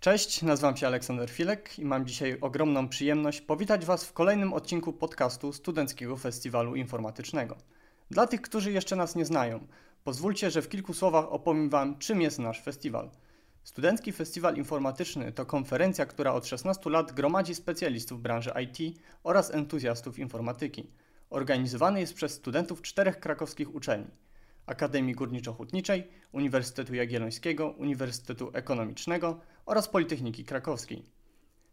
Cześć, nazywam się Aleksander Filek i mam dzisiaj ogromną przyjemność powitać Was w kolejnym odcinku podcastu Studenckiego Festiwalu Informatycznego. Dla tych, którzy jeszcze nas nie znają, pozwólcie, że w kilku słowach opowiem Wam, czym jest nasz festiwal. Studencki Festiwal Informatyczny to konferencja, która od 16 lat gromadzi specjalistów branży IT oraz entuzjastów informatyki. Organizowany jest przez studentów czterech krakowskich uczelni – Akademii Górniczo-Hutniczej, Uniwersytetu Jagiellońskiego, Uniwersytetu Ekonomicznego oraz Politechniki Krakowskiej.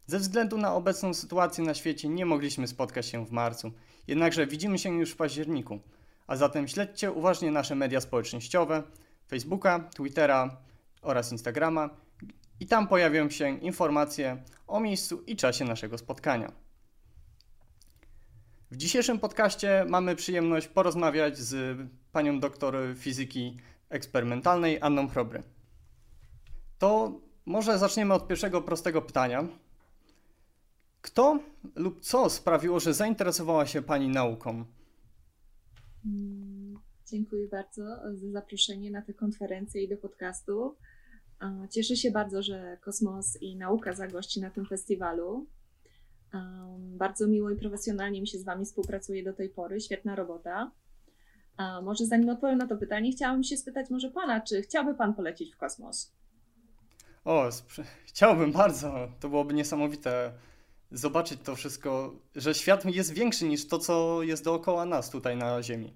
Ze względu na obecną sytuację na świecie nie mogliśmy spotkać się w marcu, jednakże widzimy się już w październiku. A zatem śledźcie uważnie nasze media społecznościowe, Facebooka, Twittera oraz Instagrama i tam pojawią się informacje o miejscu i czasie naszego spotkania. W dzisiejszym podcaście mamy przyjemność porozmawiać z panią doktor fizyki eksperymentalnej Anną Chrobry. To może zaczniemy od pierwszego prostego pytania. Kto lub co sprawiło, że zainteresowała się pani nauką? Mm, dziękuję bardzo za zaproszenie na tę konferencję i do podcastu. Cieszę się bardzo, że kosmos i nauka zagości na tym festiwalu. Bardzo miło i profesjonalnie mi się z Wami współpracuje do tej pory. Świetna robota. Może zanim odpowiem na to pytanie, chciałabym się spytać może Pana, czy chciałby Pan polecieć w kosmos? O, chciałbym bardzo. To byłoby niesamowite zobaczyć to wszystko, że świat jest większy niż to, co jest dookoła nas tutaj na Ziemi.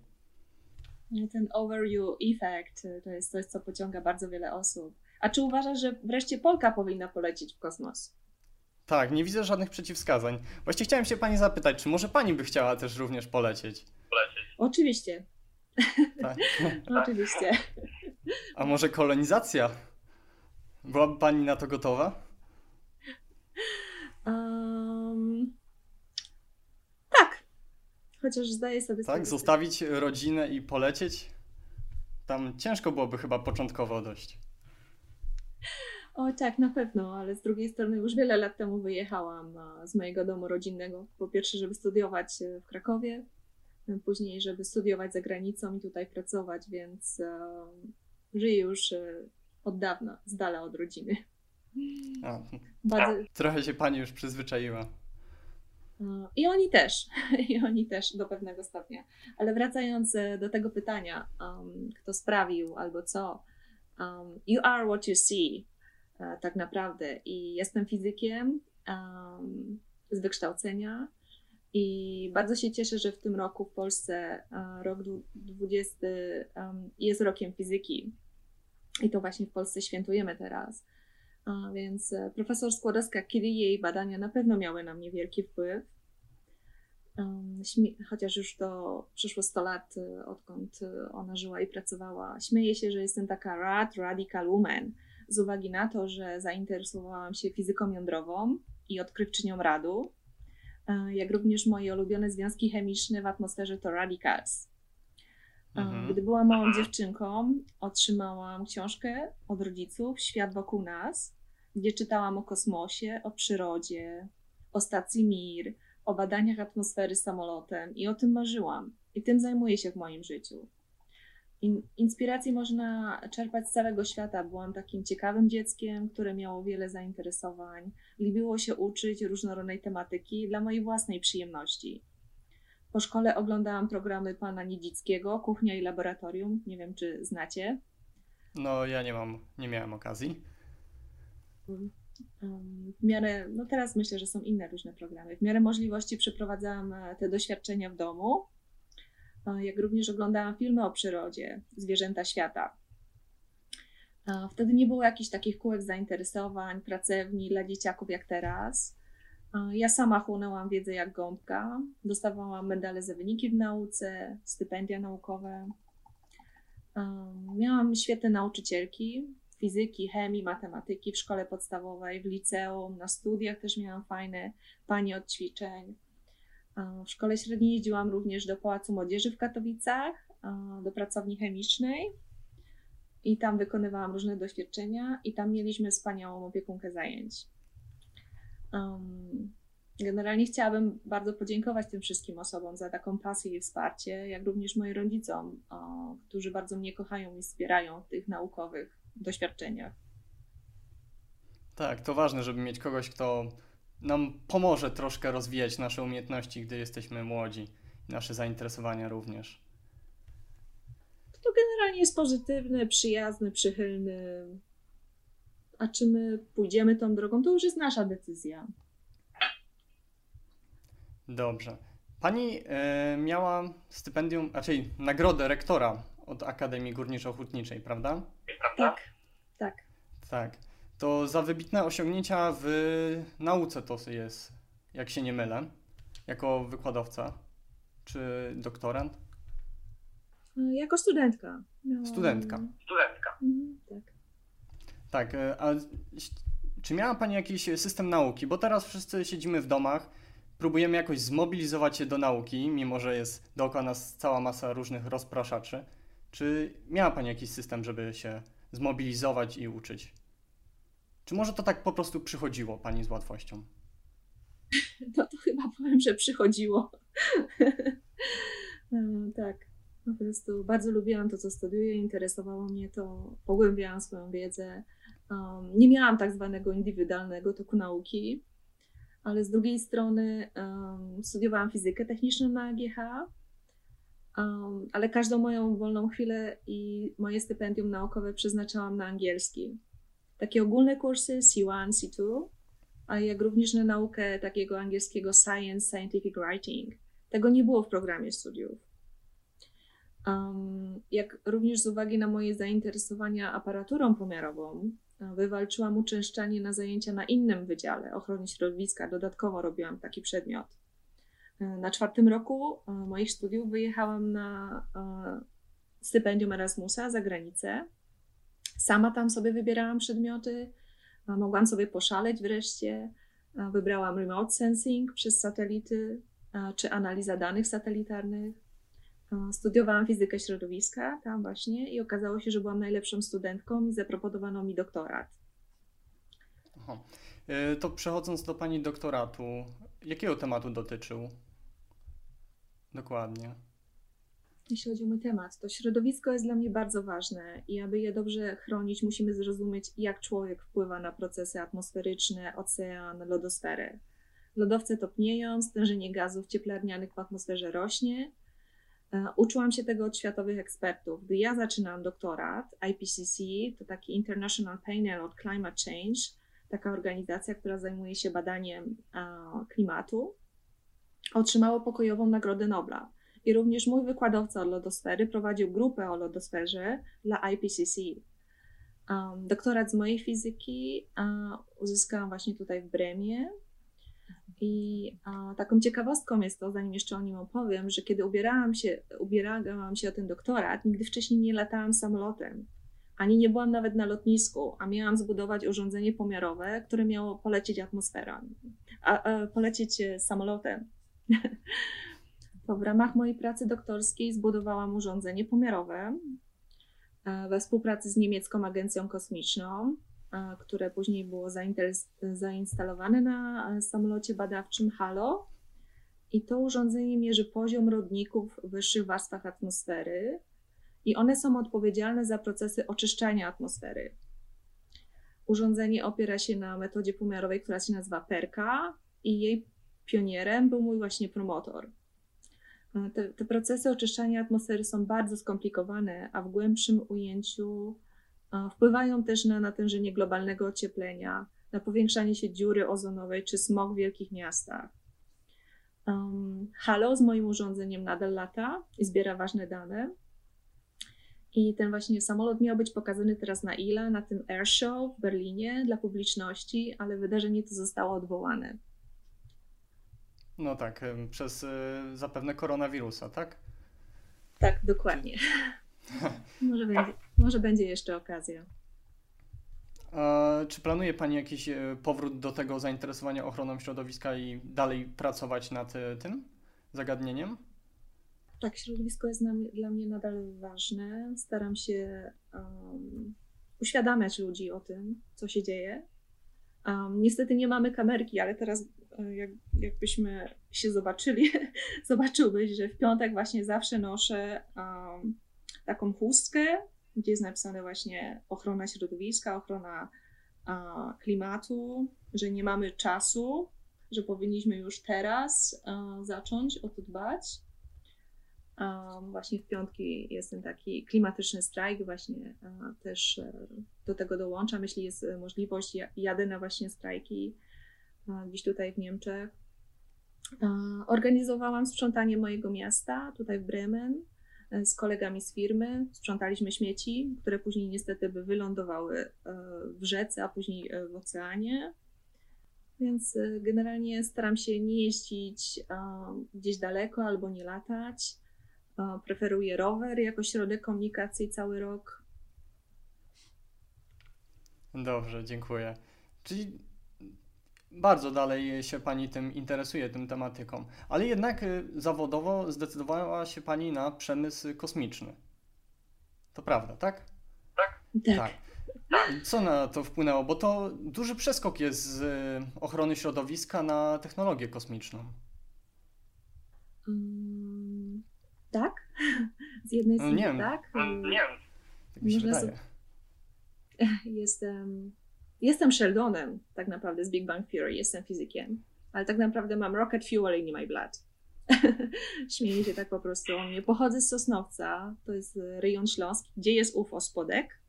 Ten overview effect to jest coś, co pociąga bardzo wiele osób. A czy uważasz, że wreszcie Polka powinna polecieć w kosmos? Tak, nie widzę żadnych przeciwwskazań. Właściwie chciałem się pani zapytać, czy może pani by chciała też również polecieć? Polecieć. Oczywiście. Tak. Oczywiście. A może kolonizacja? Byłaby pani na to gotowa? Um, tak. Chociaż zdaję sobie sprawę. Tak, zostawić rodzinę i polecieć? Tam ciężko byłoby chyba początkowo dość. O tak, na pewno, ale z drugiej strony już wiele lat temu wyjechałam z mojego domu rodzinnego. Po pierwsze, żeby studiować e, w Krakowie, później, żeby studiować za granicą i tutaj pracować, więc e, żyję już e, od dawna, z dala od rodziny. A, Bardzo... Trochę się pani już przyzwyczaiła. I oni też, i oni też do pewnego stopnia. Ale wracając do tego pytania, um, kto sprawił albo co, um, you are what you see. E, tak naprawdę. I jestem fizykiem um, z wykształcenia. I bardzo się cieszę, że w tym roku w Polsce e, rok 20 um, jest rokiem fizyki. I to właśnie w Polsce świętujemy teraz. A więc e, profesor Skłodowska-Curie i jej badania na pewno miały na mnie wielki wpływ. Um, chociaż już to przeszło 100 lat, odkąd ona żyła i pracowała. Śmieję się, że jestem taka rad, radical woman z uwagi na to, że zainteresowałam się fizyką jądrową i odkrywczynią radu, e, jak również moje ulubione związki chemiczne w atmosferze to radicals. Mhm. Gdy byłam małą dziewczynką, otrzymałam książkę od rodziców Świat wokół nas, gdzie czytałam o kosmosie, o przyrodzie, o stacji Mir, o badaniach atmosfery samolotem i o tym marzyłam. I tym zajmuję się w moim życiu. In, inspiracji można czerpać z całego świata. Byłam takim ciekawym dzieckiem, które miało wiele zainteresowań. Lubiło się uczyć różnorodnej tematyki dla mojej własnej przyjemności. Po szkole oglądałam programy pana Niedzickiego, Kuchnia i Laboratorium. Nie wiem, czy znacie. No, ja nie mam, nie miałem okazji. W miarę, no teraz myślę, że są inne różne programy. W miarę możliwości przeprowadzałam e, te doświadczenia w domu jak również oglądałam filmy o przyrodzie, zwierzęta świata. Wtedy nie było jakichś takich kółek zainteresowań, pracowni dla dzieciaków jak teraz. Ja sama chłonęłam wiedzę jak gąbka, dostawałam medale za wyniki w nauce, stypendia naukowe. Miałam świetne nauczycielki fizyki, chemii, matematyki w szkole podstawowej, w liceum, na studiach też miałam fajne panie od ćwiczeń. W szkole średniej jeździłam również do Pałacu Młodzieży w Katowicach, do pracowni chemicznej i tam wykonywałam różne doświadczenia i tam mieliśmy wspaniałą opiekunkę zajęć. Generalnie chciałabym bardzo podziękować tym wszystkim osobom za taką pasję i wsparcie, jak również moim rodzicom, którzy bardzo mnie kochają i wspierają w tych naukowych doświadczeniach. Tak, to ważne, żeby mieć kogoś, kto nam pomoże troszkę rozwijać nasze umiejętności, gdy jesteśmy młodzi, nasze zainteresowania również. To generalnie jest pozytywny, przyjazny, przychylny. A czy my pójdziemy tą drogą, to już jest nasza decyzja. Dobrze. Pani e, miała stypendium, raczej nagrodę rektora od Akademii Górniczo-Hutniczej, prawda? Tak, tak. Tak. To za wybitne osiągnięcia w nauce to jest, jak się nie mylę, jako wykładowca czy doktorant? Jako studentka. Miałam... Studentka. Studentka. Mhm, tak. Tak, e, a czy miała Pani jakiś system nauki? Bo teraz wszyscy siedzimy w domach, próbujemy jakoś zmobilizować się do nauki, mimo że jest dookoła nas cała masa różnych rozpraszaczy. Czy miała Pani jakiś system, żeby się zmobilizować i uczyć? Czy może to tak po prostu przychodziło Pani z łatwością? No to chyba powiem, że przychodziło. no, tak. Po prostu bardzo lubiłam to, co studiuję, interesowało mnie to, pogłębiałam swoją wiedzę. Um, nie miałam tak zwanego indywidualnego toku nauki, ale z drugiej strony um, studiowałam fizykę techniczną na AGH, um, ale każdą moją wolną chwilę i moje stypendium naukowe przeznaczałam na angielski. Takie ogólne kursy C1, C2, a jak również na naukę takiego angielskiego science, scientific writing. Tego nie było w programie studiów. Um, jak również z uwagi na moje zainteresowania aparaturą pomiarową, wywalczyłam uczęszczanie na zajęcia na innym wydziale ochrony środowiska. Dodatkowo robiłam taki przedmiot. E, na czwartym roku e, moich studiów wyjechałam na e, stypendium Erasmusa za granicę. Sama tam sobie wybierałam przedmioty, mogłam sobie poszaleć wreszcie. Wybrałam remote sensing przez satelity czy analiza danych satelitarnych. Studiowałam fizykę środowiska tam właśnie i okazało się, że byłam najlepszą studentką i zaproponowano mi doktorat. Aha. E, to przechodząc do Pani doktoratu, jakiego tematu dotyczył? Dokładnie. Jeśli chodzi o mój temat, to środowisko jest dla mnie bardzo ważne i aby je dobrze chronić, musimy zrozumieć, jak człowiek wpływa na procesy atmosferyczne, ocean, lodosferę. Lodowce topnieją, stężenie gazów cieplarnianych w atmosferze rośnie, uczyłam się tego od światowych ekspertów. Gdy ja zaczynałam doktorat, IPCC to taki International Panel on Climate Change, taka organizacja, która zajmuje się badaniem klimatu, otrzymało pokojową Nagrodę Nobla. I również mój wykładowca od lodosfery prowadził grupę o lodosferze dla IPCC. Um, doktorat z mojej fizyki uzyskałam właśnie tutaj w Bremie i a, taką ciekawostką jest to, zanim jeszcze o nim opowiem, że kiedy ubierałam się, ubierałam się o ten doktorat, nigdy wcześniej nie latałam samolotem, ani nie byłam nawet na lotnisku, a miałam zbudować urządzenie pomiarowe, które miało polecieć atmosferą, a, a polecieć e, samolotem. to w ramach mojej pracy doktorskiej zbudowałam urządzenie pomiarowe e, we współpracy z niemiecką agencją kosmiczną które później było zainstalowane na samolocie badawczym HALO. I to urządzenie mierzy poziom rodników w wyższych warstwach atmosfery i one są odpowiedzialne za procesy oczyszczania atmosfery. Urządzenie opiera się na metodzie pomiarowej, która się nazywa PERKA i jej pionierem był mój właśnie promotor. Te, te procesy oczyszczania atmosfery są bardzo skomplikowane, a w głębszym ujęciu Wpływają też na natężenie globalnego ocieplenia, na powiększanie się dziury ozonowej czy smog w wielkich miastach. Um, Halo z moim urządzeniem nadal lata i zbiera ważne dane. I ten właśnie samolot miał być pokazany teraz na ILA, na tym Air Show w Berlinie dla publiczności, ale wydarzenie to zostało odwołane. No tak, przez y, zapewne koronawirusa, tak? Tak, dokładnie. Może będzie, może będzie jeszcze okazja. A czy planuje Pani jakiś e, powrót do tego zainteresowania ochroną środowiska i dalej pracować nad e, tym zagadnieniem? Tak, środowisko jest dla mnie nadal ważne. Staram się um, uświadamiać ludzi o tym, co się dzieje. Um, niestety nie mamy kamerki, ale teraz e, jak, jakbyśmy się zobaczyli, zobaczyłbyś, że w piątek właśnie zawsze noszę taką chustkę, gdzie jest napisane właśnie ochrona środowiska, ochrona klimatu, że nie mamy czasu, że powinniśmy już teraz zacząć o to dbać. Właśnie w piątki jest ten taki klimatyczny strajk, właśnie też e, do tego dołączam, jeśli jest możliwość, jadę na właśnie strajki gdzieś tutaj w Niemczech. Organizowałam sprzątanie mojego miasta tutaj w Bremen e, z kolegami z firmy. Sprzątaliśmy śmieci, które później niestety by wylądowały e, w rzece, a później w oceanie. Więc generalnie staram się nie jeździć gdzieś daleko albo nie latać. Preferuję rower jako środek komunikacji cały rok. Dobrze, dziękuję. Czyli bardzo dalej się Pani tym interesuje, tym tematyką, ale jednak y, zawodowo zdecydowała się Pani na przemysł kosmiczny. To prawda, tak? Tak. tak. tak. Co na to wpłynęło? Bo to duży przeskok jest z y, ochrony środowiska na technologię kosmiczną. Um, tak. Z jednej no, strony tak. No, nie wiem. Tak mi się Można wydaje. Jestem Jestem Sheldonem, tak naprawdę, z Big Bang Theory, jestem fizykiem, ale tak naprawdę mam rocket fuel in my blood. Śmieję się tak po prostu o mnie. Pochodzę z Sosnowca, to jest rejon śląski, gdzie jest UFO Spodek.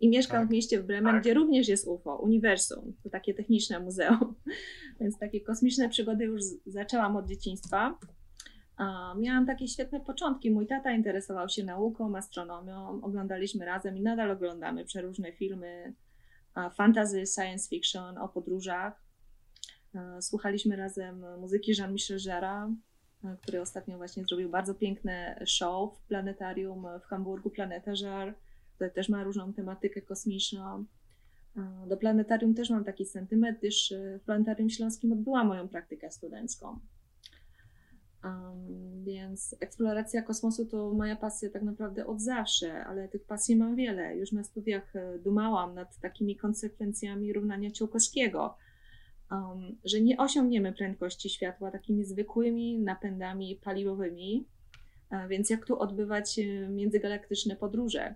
I mieszkam tak. w mieście w Bremen, tak. gdzie również jest UFO, Uniwersum, to takie techniczne muzeum. Więc takie kosmiczne przygody już zaczęłam od dzieciństwa. Miałam takie świetne początki. Mój tata interesował się nauką, astronomią, oglądaliśmy razem i nadal oglądamy przeróżne filmy fantasy, science fiction, o podróżach. E, słuchaliśmy razem muzyki Jean-Michel Jarre, e, który ostatnio właśnie zrobił bardzo piękne show w planetarium w Hamburgu, Planeta Żar, które też ma różną tematykę kosmiczną. E, do planetarium też mam taki sentyment, gdyż w planetarium śląskim odbyłam moją praktykę studencką. Więc eksploracja kosmosu to moja pasja tak naprawdę od zawsze, ale tych pasji mam wiele. Już na studiach e, dumałam nad takimi konsekwencjami równania Ciałkowskiego, um, że nie osiągniemy prędkości światła takimi zwykłymi napędami paliwowymi, więc jak tu odbywać e, międzygalaktyczne podróże.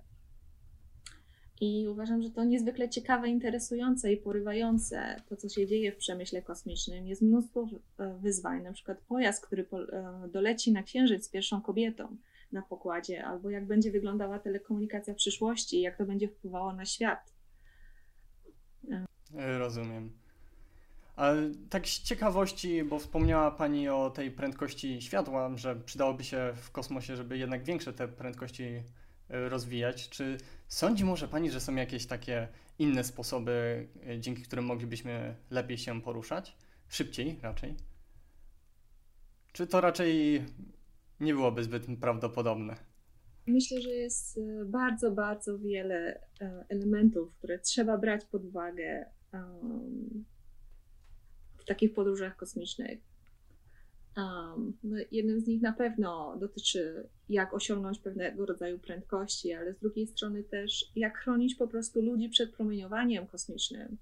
I uważam, że to niezwykle ciekawe, interesujące i porywające to, co się dzieje w przemyśle kosmicznym. Jest mnóstwo e, wyzwań, na przykład pojazd, który e, doleci na Księżyc z pierwszą kobietą na pokładzie, albo jak będzie wyglądała telekomunikacja w przyszłości, jak to będzie wpływało na świat. E, rozumiem. A tak z ciekawości, bo wspomniała Pani o tej prędkości światła, że przydałoby się w kosmosie, żeby jednak większe te prędkości rozwijać. Czy sądzi może Pani, że są jakieś takie inne sposoby, e, dzięki którym moglibyśmy lepiej się poruszać? Szybciej raczej? Czy to raczej nie byłoby zbyt prawdopodobne? Myślę, że jest e, bardzo, bardzo wiele e, elementów, które trzeba brać pod uwagę w takich podróżach kosmicznych. Um, jednym z nich na pewno dotyczy, jak osiągnąć pewnego rodzaju prędkości, ale z drugiej strony też, jak chronić po prostu ludzi przed promieniowaniem kosmicznym.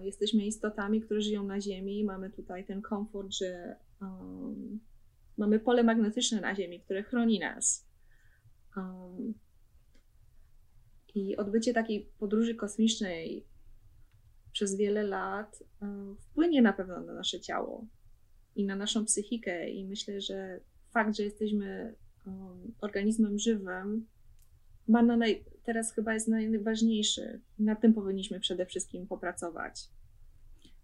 Jesteśmy istotami, które żyją na Ziemi, mamy tutaj ten komfort, że um, mamy pole magnetyczne na Ziemi, które chroni nas. I odbycie takiej podróży kosmicznej przez wiele lat wpłynie na pewno na nasze ciało i na naszą psychikę. I myślę, że fakt, że jesteśmy um, organizmem żywym, ma na naj... teraz chyba jest najważniejszy. Nad tym powinniśmy przede wszystkim popracować.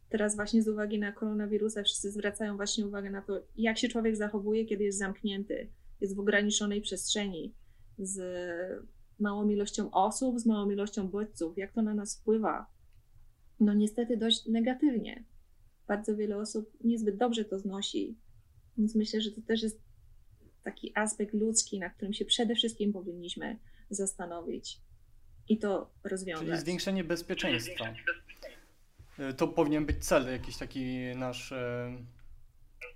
Teraz właśnie z uwagi na koronawirusa wszyscy zwracają właśnie uwagę na to, jak się człowiek zachowuje, kiedy jest zamknięty, jest w ograniczonej przestrzeni, z małą ilością osób, z małą ilością bodźców, jak to na nas wpływa. No niestety dość negatywnie bardzo wiele osób niezbyt dobrze to znosi. Więc myślę, że to też jest taki aspekt ludzki, na którym się przede wszystkim powinniśmy zastanowić i to rozwiązać. Czyli zwiększenie bezpieczeństwa. To powinien być cel, jakiś taki nasz e,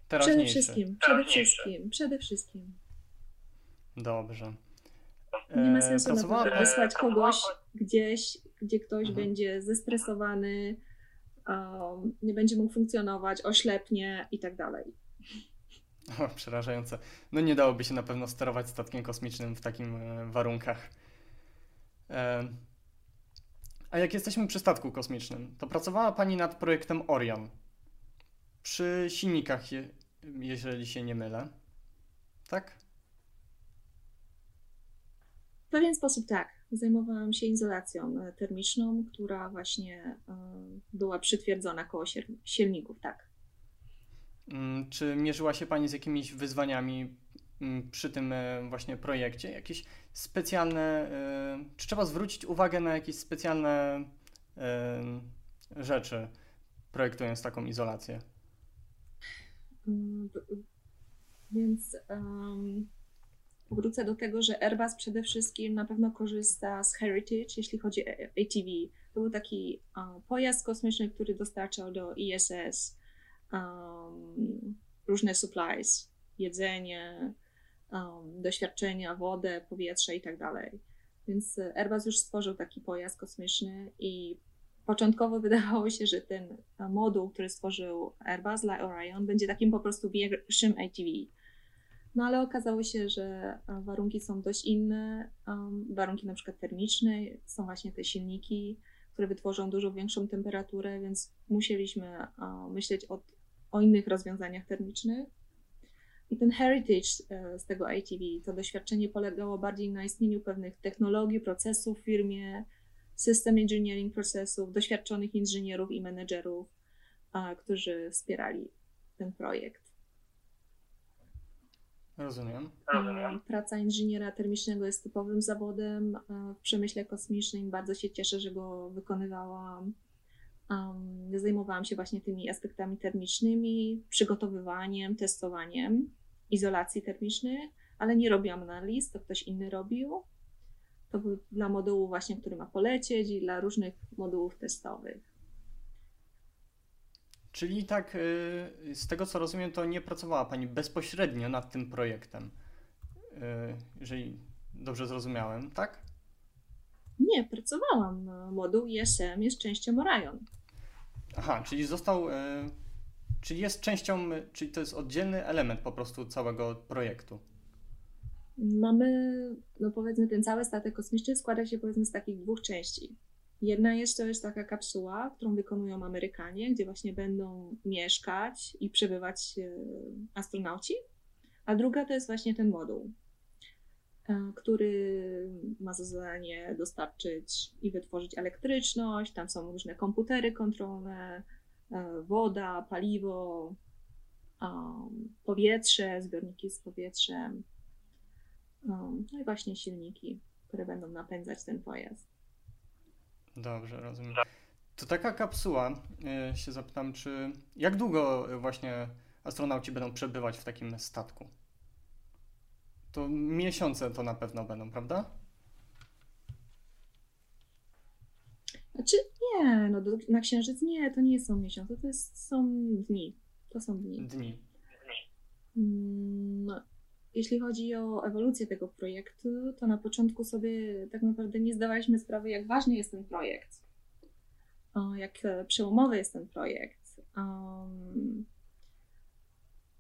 teraźniejszy. Przede wszystkim, przede wszystkim, przede wszystkim. Dobrze. Nie ma sensu na wysłać kogoś gdzieś, gdzie ktoś mhm. będzie zestresowany, um, nie będzie mógł funkcjonować, oślepnie i tak dalej. O, przerażające. No nie dałoby się na pewno sterować statkiem kosmicznym w takim e, warunkach. E, A jak jesteśmy przy statku kosmicznym, to pracowała Pani nad projektem Orion. Przy silnikach, je, jeżeli się nie mylę. Tak? W pewien sposób tak. Zajmowałam się izolacją e, termiczną, która właśnie e, była przytwierdzona koło silników, tak. Mm, czy mierzyła się Pani z jakimiś wyzwaniami mm, przy tym e, właśnie projekcie? Jakieś specjalne, czy trzeba zwrócić uwagę na jakieś specjalne rzeczy, projektując taką izolację? Mm, więc um, wrócę do tego, że Airbus przede wszystkim na pewno korzysta z Heritage, jeśli chodzi o ATV. To był taki pojazd kosmiczny, który dostarczał do ISS um, różne supplies, jedzenie, um, doświadczenia, wodę, powietrze i tak dalej. Więc Airbus już stworzył taki pojazd kosmiczny i początkowo wydawało się, że ten moduł, który stworzył Airbus dla Orion, będzie takim po prostu większym ATV. No ale okazało się, że warunki są dość inne. warunki na przykład termiczne, są właśnie te silniki, które wytworzą dużo większą temperaturę, więc musieliśmy myśleć o, o innych rozwiązaniach termicznych. I ten heritage e, z tego ATV, to doświadczenie polegało bardziej na istnieniu pewnych technologii, procesów w firmie, system engineering procesów, doświadczonych inżynierów i menedżerów, którzy wspierali ten projekt. Rozumiem. Praca inżyniera termicznego jest typowym zawodem w przemyśle kosmicznym. Bardzo się cieszę, że go wykonywałam. Zajmowałam się właśnie tymi aspektami termicznymi, przygotowywaniem, testowaniem izolacji termicznej, ale nie robiłam analiz, to ktoś inny robił. To był dla modułu właśnie, który ma polecieć i dla różnych modułów testowych. Czyli tak, y, z tego co rozumiem, to nie pracowała Pani bezpośrednio nad tym projektem, y, jeżeli dobrze zrozumiałem, tak? Nie, pracowałam. Moduł ISM jest częścią Orion. Aha, czyli został, y, czyli jest częścią, czyli to jest oddzielny element po prostu całego projektu. Mamy, no powiedzmy, ten cały statek kosmiczny składa się powiedzmy z takich dwóch części. Jedna jest to jest taka kapsuła, którą wykonują Amerykanie, gdzie właśnie będą mieszkać i przebywać e, astronauci, a druga to jest właśnie ten moduł, e, który ma za zadanie dostarczyć i wytworzyć elektryczność. Tam są różne komputery kontrolne, e, woda, paliwo, powietrze, zbiorniki z powietrzem, no i właśnie silniki, które będą napędzać ten pojazd. Dobrze, rozumiem. To taka kapsuła, y, się zapytam, czy jak długo właśnie astronauci będą przebywać w takim statku? To miesiące to na pewno będą, prawda? Znaczy nie, no do, na Księżyc nie, to nie są miesiące, to jest, są dni. To są dni. Dni. Mm, no, jeśli chodzi o ewolucję tego projektu, to na początku sobie tak naprawdę nie zdawaliśmy sprawy, jak ważny jest ten projekt, jak przełomowy jest ten projekt.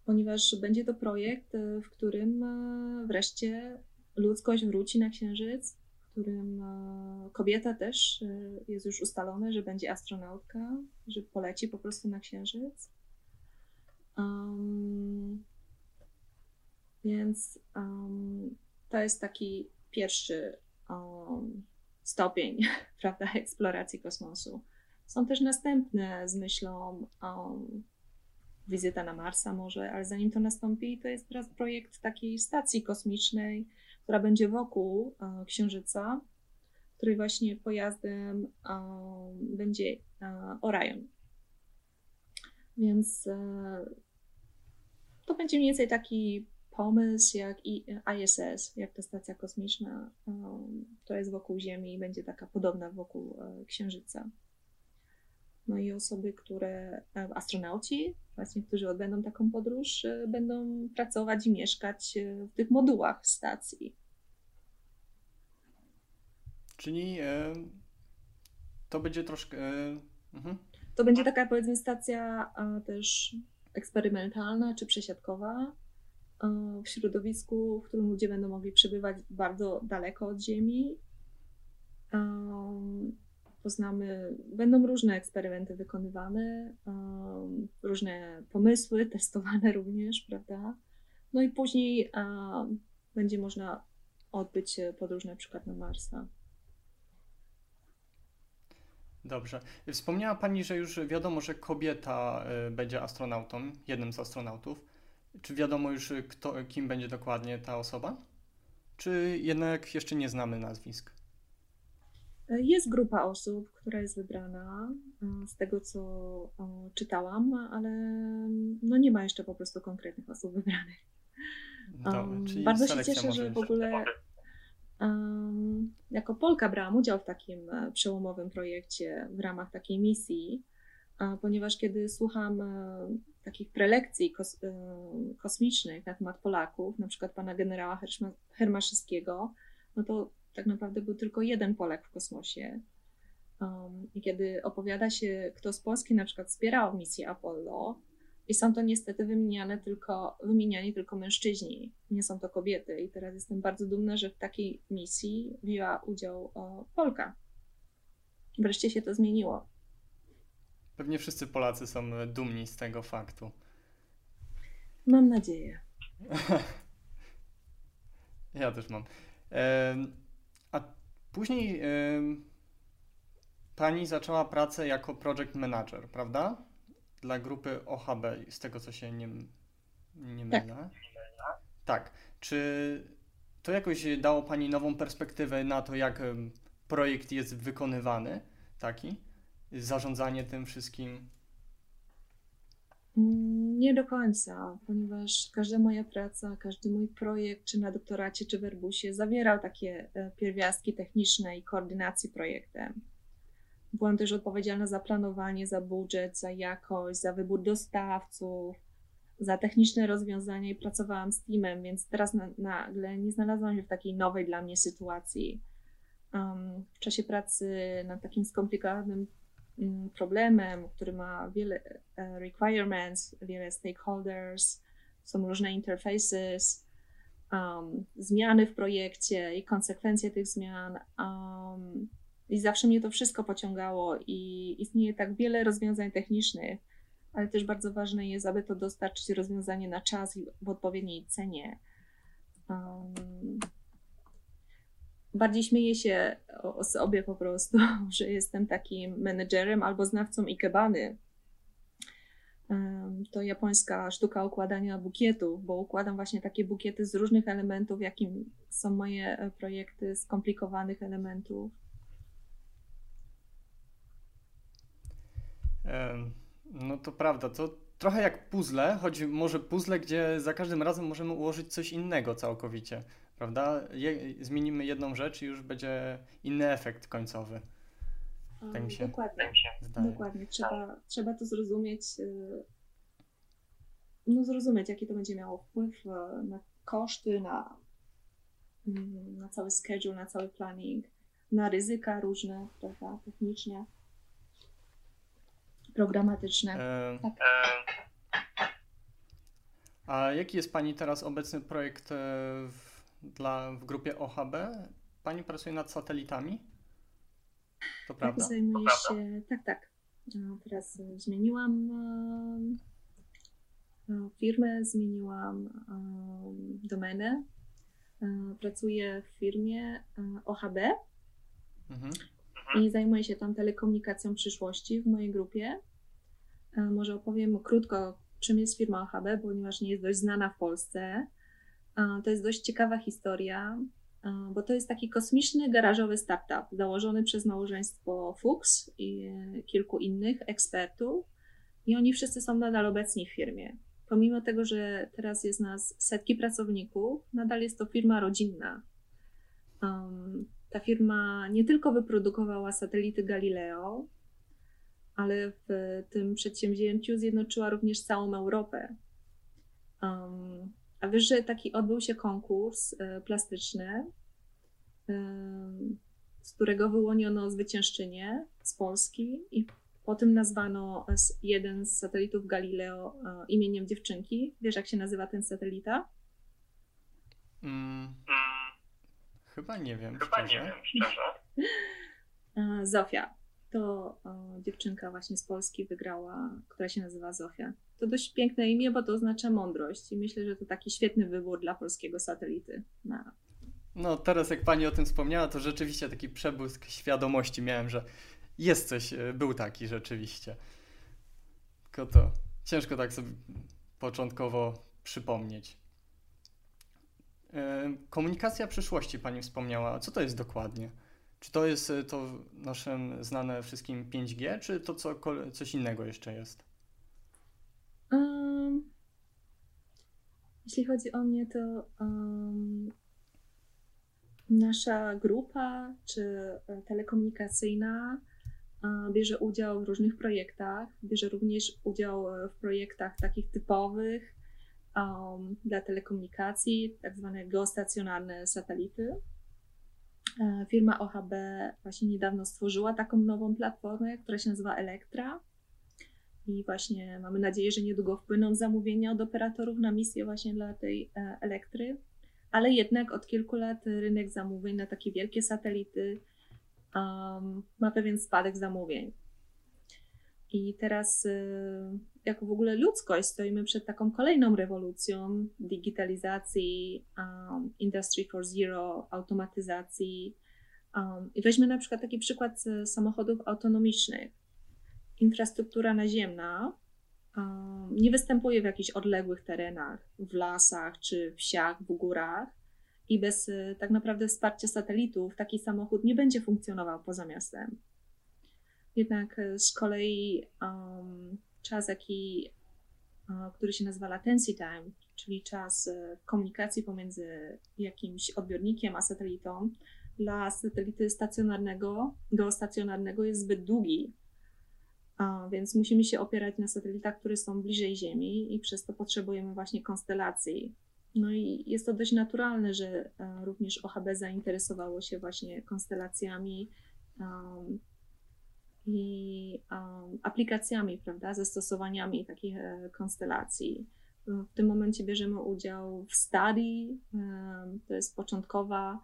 Ponieważ będzie to projekt, w którym e, wreszcie ludzkość wróci na Księżyc, w którym e, kobieta też e, jest już ustalone, że będzie astronautka, że poleci po prostu na Księżyc. Więc um, to jest taki pierwszy um, stopień prawda, eksploracji kosmosu. Są też następne z myślą um, wizyta na Marsa może, ale zanim to nastąpi, to jest teraz projekt takiej stacji kosmicznej, która będzie wokół uh, Księżyca, której właśnie pojazdem będzie uh, Orion. Więc uh, to będzie mniej więcej taki pomysł, jak i ISS, jak ta stacja kosmiczna, um, to jest wokół Ziemi i będzie taka podobna wokół e, Księżyca. No i osoby, które, e, astronauci, właśnie, którzy odbędą taką podróż, e, będą pracować i mieszkać w tych modułach stacji. Czyli e, to będzie troszkę. E, mhm. To będzie taka, powiedzmy, stacja też eksperymentalna czy przesiadkowa, w środowisku, w którym ludzie będą mogli przebywać bardzo daleko od Ziemi. poznamy, będą różne eksperymenty wykonywane, różne pomysły testowane również, prawda? No i później będzie można odbyć podróż na przykład na Marsa. Dobrze. Wspomniała Pani, że już wiadomo, że kobieta będzie astronautą, jednym z astronautów. Czy wiadomo już, kto, kim będzie dokładnie ta osoba? Czy jednak jeszcze nie znamy nazwisk? Jest grupa osób, która jest wybrana e, z tego, co czytałam, ale no nie ma jeszcze po prostu konkretnych osób wybranych. Dobra, Bardzo się cieszę, że w ogóle um, jako Polka brałam udział w takim e, przełomowym projekcie w ramach takiej misji, ponieważ kiedy słucham e, takich prelekcji kos, kosmicznych na temat Polaków, na przykład pana generała Hermaszewskiego, no to tak naprawdę był tylko jeden Polak w kosmosie. Um, I kiedy opowiada się, kto z Polski na przykład wspierał misję Apollo, i są to niestety wymieniane tylko, wymieniani tylko mężczyźni, nie są to kobiety. I teraz jestem bardzo dumna, że w takiej misji wzięła udział o, Polka. Wreszcie się to zmieniło. Pewnie wszyscy Polacy są dumni z tego faktu. Mam nadzieję. ja też mam. A później pani zaczęła pracę jako project manager, prawda? Dla grupy OHB, z tego co się nie, nie tak. mylę. Tak. tak. Czy to jakoś dało pani nową perspektywę na to, jak projekt jest wykonywany, taki? Zarządzanie tym wszystkim? Nie do końca, ponieważ każda moja praca, każdy mój projekt, czy na doktoracie, czy w Airbusie, zawierał takie e, pierwiastki techniczne i koordynacji projektem. Byłam też odpowiedzialna za planowanie, za budżet, za jakość, za wybór dostawców, za techniczne rozwiązania i pracowałam z teamem, więc teraz nagle nie znalazłam się w takiej nowej dla mnie sytuacji. Um, w czasie pracy nad takim skomplikowanym problemem, który ma wiele e, requirements, wiele stakeholders, są różne interfaces, um, zmiany w projekcie i konsekwencje tych zmian. Um, I zawsze mnie to wszystko pociągało i istnieje tak wiele rozwiązań technicznych, ale też bardzo ważne jest, aby to dostarczyć rozwiązanie na czas i w odpowiedniej cenie. Um, bardziej śmieję się o, sobie po prostu, że jestem takim menedżerem albo znawcą ikebany. To japońska sztuka układania bukietów, bo układam właśnie takie bukiety z różnych elementów, jakim są moje e, projekty, skomplikowanych elementów. No to prawda, to trochę jak puzzle, choć może puzzle, gdzie za każdym razem możemy ułożyć coś innego całkowicie prawda? Je, zmienimy jedną rzecz i już będzie inny efekt końcowy. Tak mi się Dokładnie. Zdaje. Dokładnie. Trzeba, trzeba to zrozumieć, y, no zrozumieć, jaki to będzie miało wpływ y, na koszty, na, mm, na cały schedule, na cały planning, na ryzyka różne, prawda, technicznie, programatyczne. E... Tak. E... A jaki jest Pani teraz obecny projekt e, w dla, w grupie OHB. Pani pracuje nad satelitami? To tak, prawda? Zajmuję to się, tak, tak. Teraz zmieniłam firmę, zmieniłam domenę. Pracuję w firmie OHB mhm. i zajmuję się tam telekomunikacją przyszłości w mojej grupie. Może opowiem krótko, czym jest firma OHB, ponieważ nie jest dość znana w Polsce. To jest dość ciekawa historia, bo to jest taki kosmiczny garażowy startup założony przez małżeństwo Fuchs i kilku innych ekspertów. I oni wszyscy są nadal obecni w firmie. Pomimo tego, że teraz jest nas setki pracowników, nadal jest to firma rodzinna. Ta firma nie tylko wyprodukowała satelity Galileo, ale w tym przedsięwzięciu zjednoczyła również całą Europę. Um, a wiesz, że taki odbył się konkurs e, plastyczny, z którego wyłoniono zwyciężczynię z Polski i potem nazwano jeden z satelitów Galileo e, imieniem dziewczynki. Wiesz, jak się nazywa ten satelita? Mm, chyba nie wiem. Chyba szczerze. nie wiem, szczerze. E, Zofia. to dziewczynka właśnie z Polski wygrała, która się nazywa Zofia. To dość piękne imię, bo to oznacza mądrość i myślę, że to taki świetny wybór dla polskiego satelity. Na... No teraz jak pani o tym wspomniała, to rzeczywiście taki przebłysk świadomości miałem, że jest coś, e, był taki rzeczywiście. Tylko to ciężko tak sobie początkowo przypomnieć. E, komunikacja przyszłości pani wspomniała. Co to jest dokładnie? Czy to jest e, to nasze znane wszystkim 5G, czy to co, coś innego jeszcze jest? Um, jeśli chodzi o mnie, to um, nasza grupa czy e, telekomunikacyjna bierze udział w różnych projektach. Bierze również udział w projektach takich typowych um, dla telekomunikacji, tak zwane geostacjonarne satelity. E, firma OHB właśnie niedawno stworzyła taką nową platformę, która się nazywa Elektra. I właśnie mamy nadzieję, że niedługo wpłyną zamówienia od operatorów na misję właśnie dla tej e, Elektry. Ale jednak od kilku lat rynek zamówień na takie wielkie satelity um, ma pewien spadek zamówień. I teraz, y, jako w ogóle ludzkość, stoimy przed taką kolejną rewolucją digitalizacji, um, Industry 4.0, automatyzacji. Um, I weźmy na przykład taki przykład samochodów autonomicznych. Infrastruktura naziemna nie występuje w jakichś odległych terenach, w lasach czy wsiach, w górach. I bez y, tak naprawdę wsparcia satelitów taki samochód nie będzie funkcjonował poza miastem. Jednak e, z kolei um, czas, jaki, uh, który się nazywa latency time, czyli czas komunikacji pomiędzy jakimś odbiornikiem a satelitą, dla satelity stacjonarnego, geostacjonarnego jest zbyt długi. Więc musimy się opierać na satelitach, które są bliżej Ziemi i przez to potrzebujemy właśnie konstelacji. No i jest to dość naturalne, że również OHB zainteresowało się właśnie konstelacjami, um, i um, aplikacjami, prawda, zastosowaniami takich e, konstelacji. W tym momencie bierzemy udział w study, um, to jest początkowa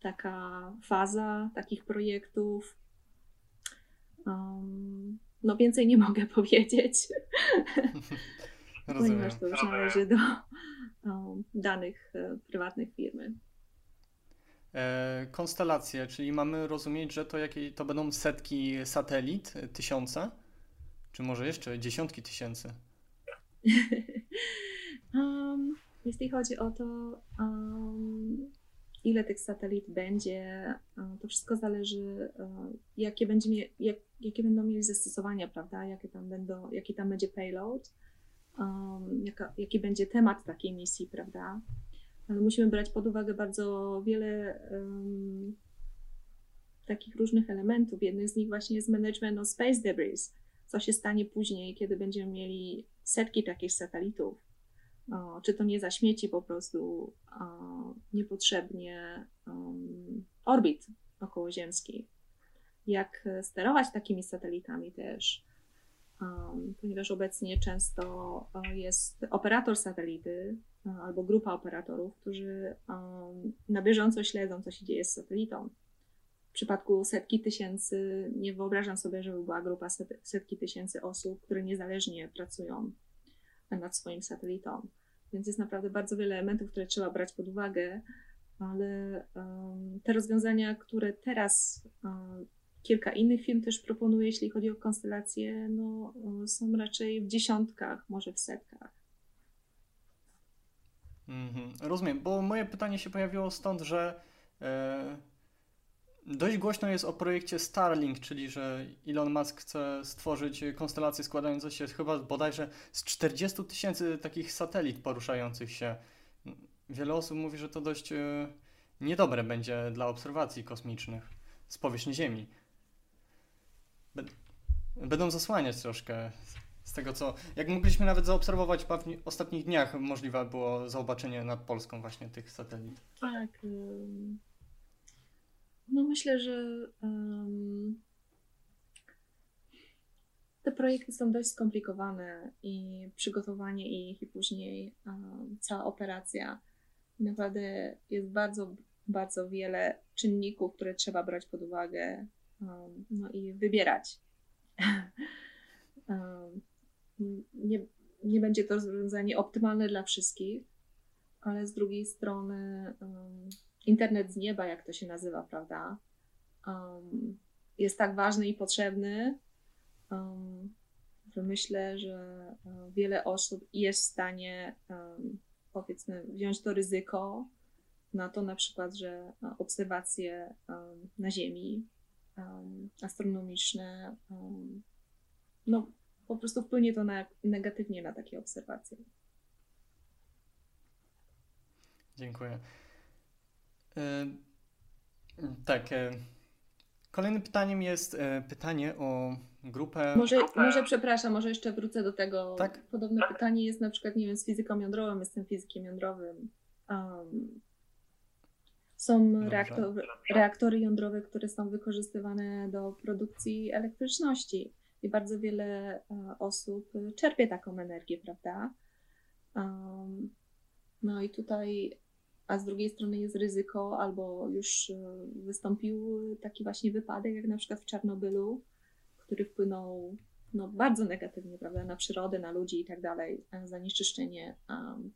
taka faza takich projektów. No więcej nie mogę powiedzieć, ponieważ to już należy do danych e, prywatnych firmy. E, konstelacje, czyli mamy rozumieć, że to, jakie, to będą setki satelit, e, tysiące, czy może jeszcze dziesiątki tysięcy? um, jeśli chodzi o to, um, ile tych satelit będzie, um, to wszystko zależy, um, jakie, będzie jak, jakie będą mieli zastosowania, prawda? Jakie tam będą, jaki tam będzie payload, jaka, jaki będzie temat takiej misji, prawda? ale musimy brać pod uwagę bardzo wiele um, takich różnych elementów. Jednym z nich właśnie jest management of space debris. Co się stanie później, kiedy będziemy mieli setki takich satelitów? O, czy to nie zaśmieci po prostu o, niepotrzebnie um, orbit okołoziemski? Jak sterować takimi satelitami też? Um, ponieważ obecnie często jest operator satelity, albo grupa operatorów, którzy na bieżąco śledzą, co się dzieje z satelitą. W przypadku setki tysięcy, nie wyobrażam sobie, żeby była grupa setki tysięcy osób, które niezależnie pracują nad swoim satelitą. Więc jest naprawdę bardzo wiele elementów, które trzeba brać pod uwagę, ale te rozwiązania, które teraz kilka innych firm też proponuje, jeśli chodzi o konstelacje, no, są raczej w dziesiątkach, może w setkach. Mhm, rozumiem, bo moje pytanie się pojawiło stąd, że e, dość głośno jest o projekcie Starlink, czyli że Elon Musk chce stworzyć konstelację składającą się chyba bodajże z 40 tysięcy takich satelit poruszających się. Wiele osób mówi, że to dość e, niedobre będzie dla obserwacji kosmicznych z powierzchni Ziemi. Będą zasłaniać troszkę z tego co, jak mogliśmy nawet zaobserwować w ostatnich dniach, możliwe było zobaczenie nad Polską właśnie tych satelit. Tak. No myślę, że um, te projekty są dość skomplikowane i przygotowanie ich i później um, cała operacja. Naprawdę jest bardzo, bardzo wiele czynników, które trzeba brać pod uwagę no i wybierać. um, nie, nie będzie to rozwiązanie optymalne dla wszystkich, ale z drugiej strony um, internet z nieba, jak to się nazywa, prawda, um, jest tak ważny i potrzebny, um, że myślę, że wiele osób jest w stanie, powiedzmy, wziąć to ryzyko na to na przykład, że obserwacje na Ziemi astronomiczne, no po prostu wpłynie to na, negatywnie na takie obserwacje. Dziękuję. E, tak. E, kolejnym pytaniem jest e, pytanie o grupę. Może, może przepraszam, może jeszcze wrócę do tego. Tak? Podobne tak. pytanie jest na przykład, nie wiem, z fizyką jądrową, jestem fizykiem jądrowym. Um, są reaktory, reaktory jądrowe, które są wykorzystywane do produkcji elektryczności i bardzo wiele osób czerpie taką energię, prawda? Um, no i tutaj a z drugiej strony jest ryzyko, albo już e, wystąpił taki właśnie wypadek, jak na przykład w Czarnobylu, który wpłynął no, bardzo negatywnie prawda, na przyrodę, na ludzi i tak dalej. Zanieczyszczenie um,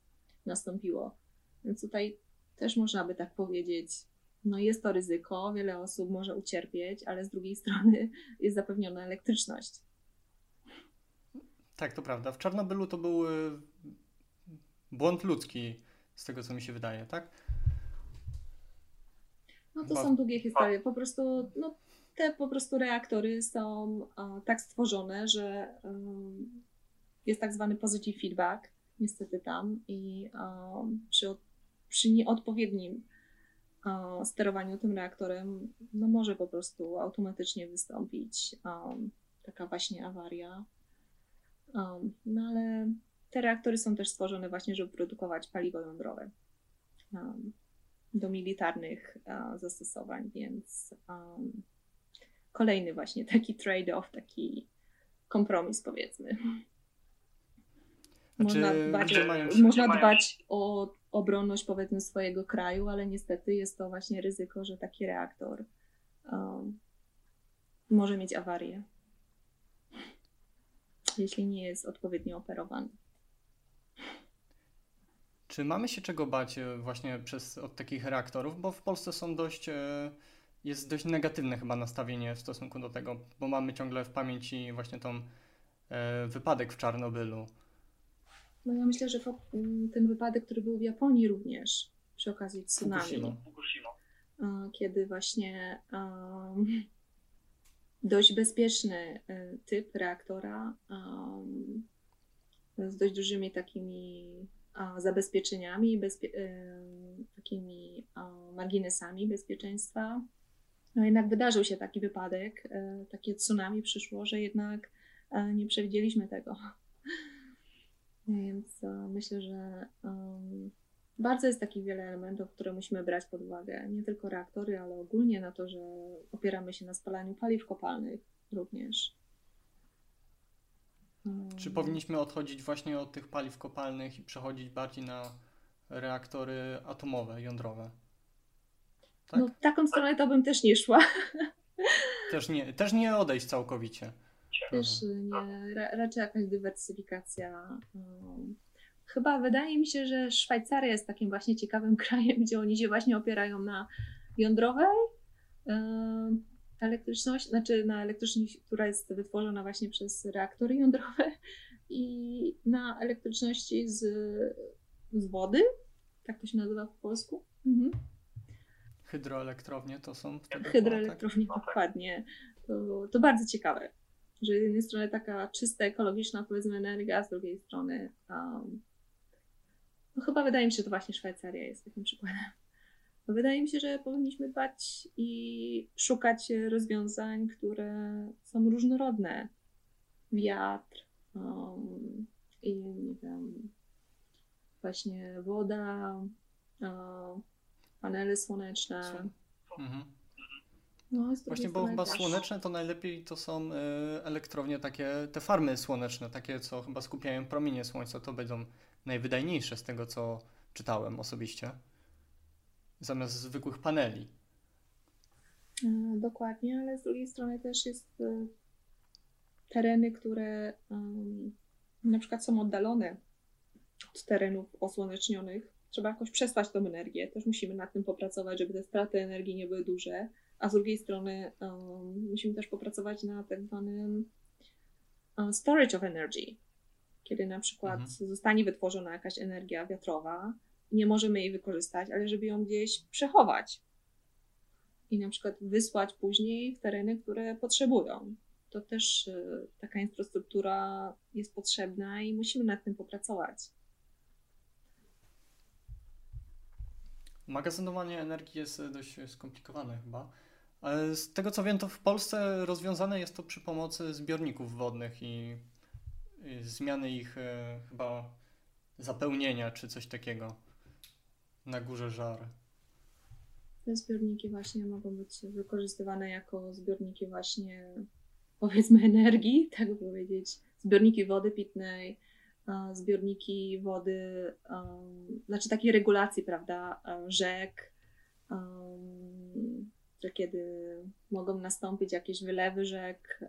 nastąpiło. Więc tutaj też można by tak powiedzieć, no jest to ryzyko, wiele osób może ucierpieć, ale z drugiej strony jest zapewniona elektryczność. Tak, to prawda. W Czarnobylu to był błąd ludzki z tego, co mi się wydaje, tak? No to są długie historie. Po prostu, no, te po prostu reaktory są tak stworzone, że um, jest tak zwany positive feedback, niestety tam, i um, przy, przy nieodpowiednim sterowaniu tym reaktorem, no może po prostu automatycznie wystąpić taka właśnie awaria. no ale te reaktory są też stworzone właśnie, żeby produkować paliwo jądrowe um, do militarnych uh, zastosowań, więc kolejny właśnie taki trade-off, taki kompromis powiedzmy. Można dbać, o, można dbać o obronność powiedzmy swojego kraju, ale niestety jest to właśnie ryzyko, że taki reaktor um, może mieć awarię, jeśli nie jest odpowiednio operowany. Czy mamy się czego bać e, właśnie przez, od takich reaktorów? Bo w Polsce są dość, e, jest dość negatywne chyba nastawienie w stosunku do tego, bo mamy ciągle w pamięci właśnie tą e, wypadek w Czarnobylu. No ja myślę, że ten wypadek, który był w Japonii również przy okazji tsunami. Fukushima. Kiedy właśnie um, dość bezpieczny typ reaktora um, z dość dużymi takimi zabezpieczeniami, bezpie takimi marginesami bezpieczeństwa. No jednak wydarzył się taki wypadek, e, takie tsunami przyszło, że jednak e, nie przewidzieliśmy tego. Więc e, myślę, że bardzo jest takich wiele elementów, które musimy brać pod uwagę. Nie tylko reaktory, ale ogólnie na to, że opieramy się na spalaniu paliw kopalnych również. Czy powinniśmy odchodzić właśnie od tych paliw kopalnych i przechodzić bardziej na reaktory atomowe, jądrowe? Tak? No, taką stronę to bym też nie szła. Też nie, też nie odejść całkowicie. Też nie, raczej jakaś dywersyfikacja. Um, chyba wydaje mi się, że Szwajcaria jest takim właśnie ciekawym krajem, gdzie oni się właśnie opierają na jądrowej. Um, elektryczność, znaczy na elektryczność, która jest wytworzona właśnie przez reaktory jądrowe i na elektryczności z, z wody, tak to się nazywa po polsku. Mhm. Hydroelektrownie to są wtedy Hydroelektrownie, tak? dokładnie. To, to bardzo ciekawe, że z jednej strony taka czysta, ekologiczna powiedzmy energia, a z drugiej strony um, no chyba wydaje mi się, że to właśnie Szwajcaria jest takim przykładem. Wydaje mi się, że powinniśmy dbać i szukać rozwiązań, które są różnorodne. Wiatr um, i nie wiem, właśnie woda, um, panele słoneczne. Mhm. No, Właśnie, bo chyba słoneczne to najlepiej to są y, elektrownie takie, te farmy słoneczne, takie co chyba skupiają promienie słońca, to będą najwydajniejsze z tego co czytałem osobiście zamiast zwykłych paneli. Dokładnie, ale z drugiej strony też jest tereny, które na przykład są oddalone od terenów osłonecznionych. Trzeba jakoś przesłać tą energię. Też musimy nad tym popracować, żeby te straty energii nie były duże. A z drugiej strony um, musimy też popracować na tak zwanym um, storage of energy. Kiedy na przykład mhm. zostanie wytworzona jakaś energia wiatrowa, nie możemy jej wykorzystać, ale żeby ją gdzieś przechować i na przykład wysłać później w tereny, które potrzebują to też y, taka infrastruktura jest potrzebna i musimy nad tym popracować. Magazynowanie energii jest dość skomplikowane chyba. Z tego co wiem, to w Polsce rozwiązane jest to przy pomocy zbiorników wodnych i, zmiany ich e, chyba zapełnienia czy coś takiego na górze żar. Te zbiorniki właśnie mogą być wykorzystywane jako zbiorniki właśnie powiedzmy energii, tak powiedzieć, zbiorniki wody pitnej, zbiorniki wody, znaczy takiej regulacji, prawda, rzek, kiedy mogą nastąpić jakieś wylewy rzek,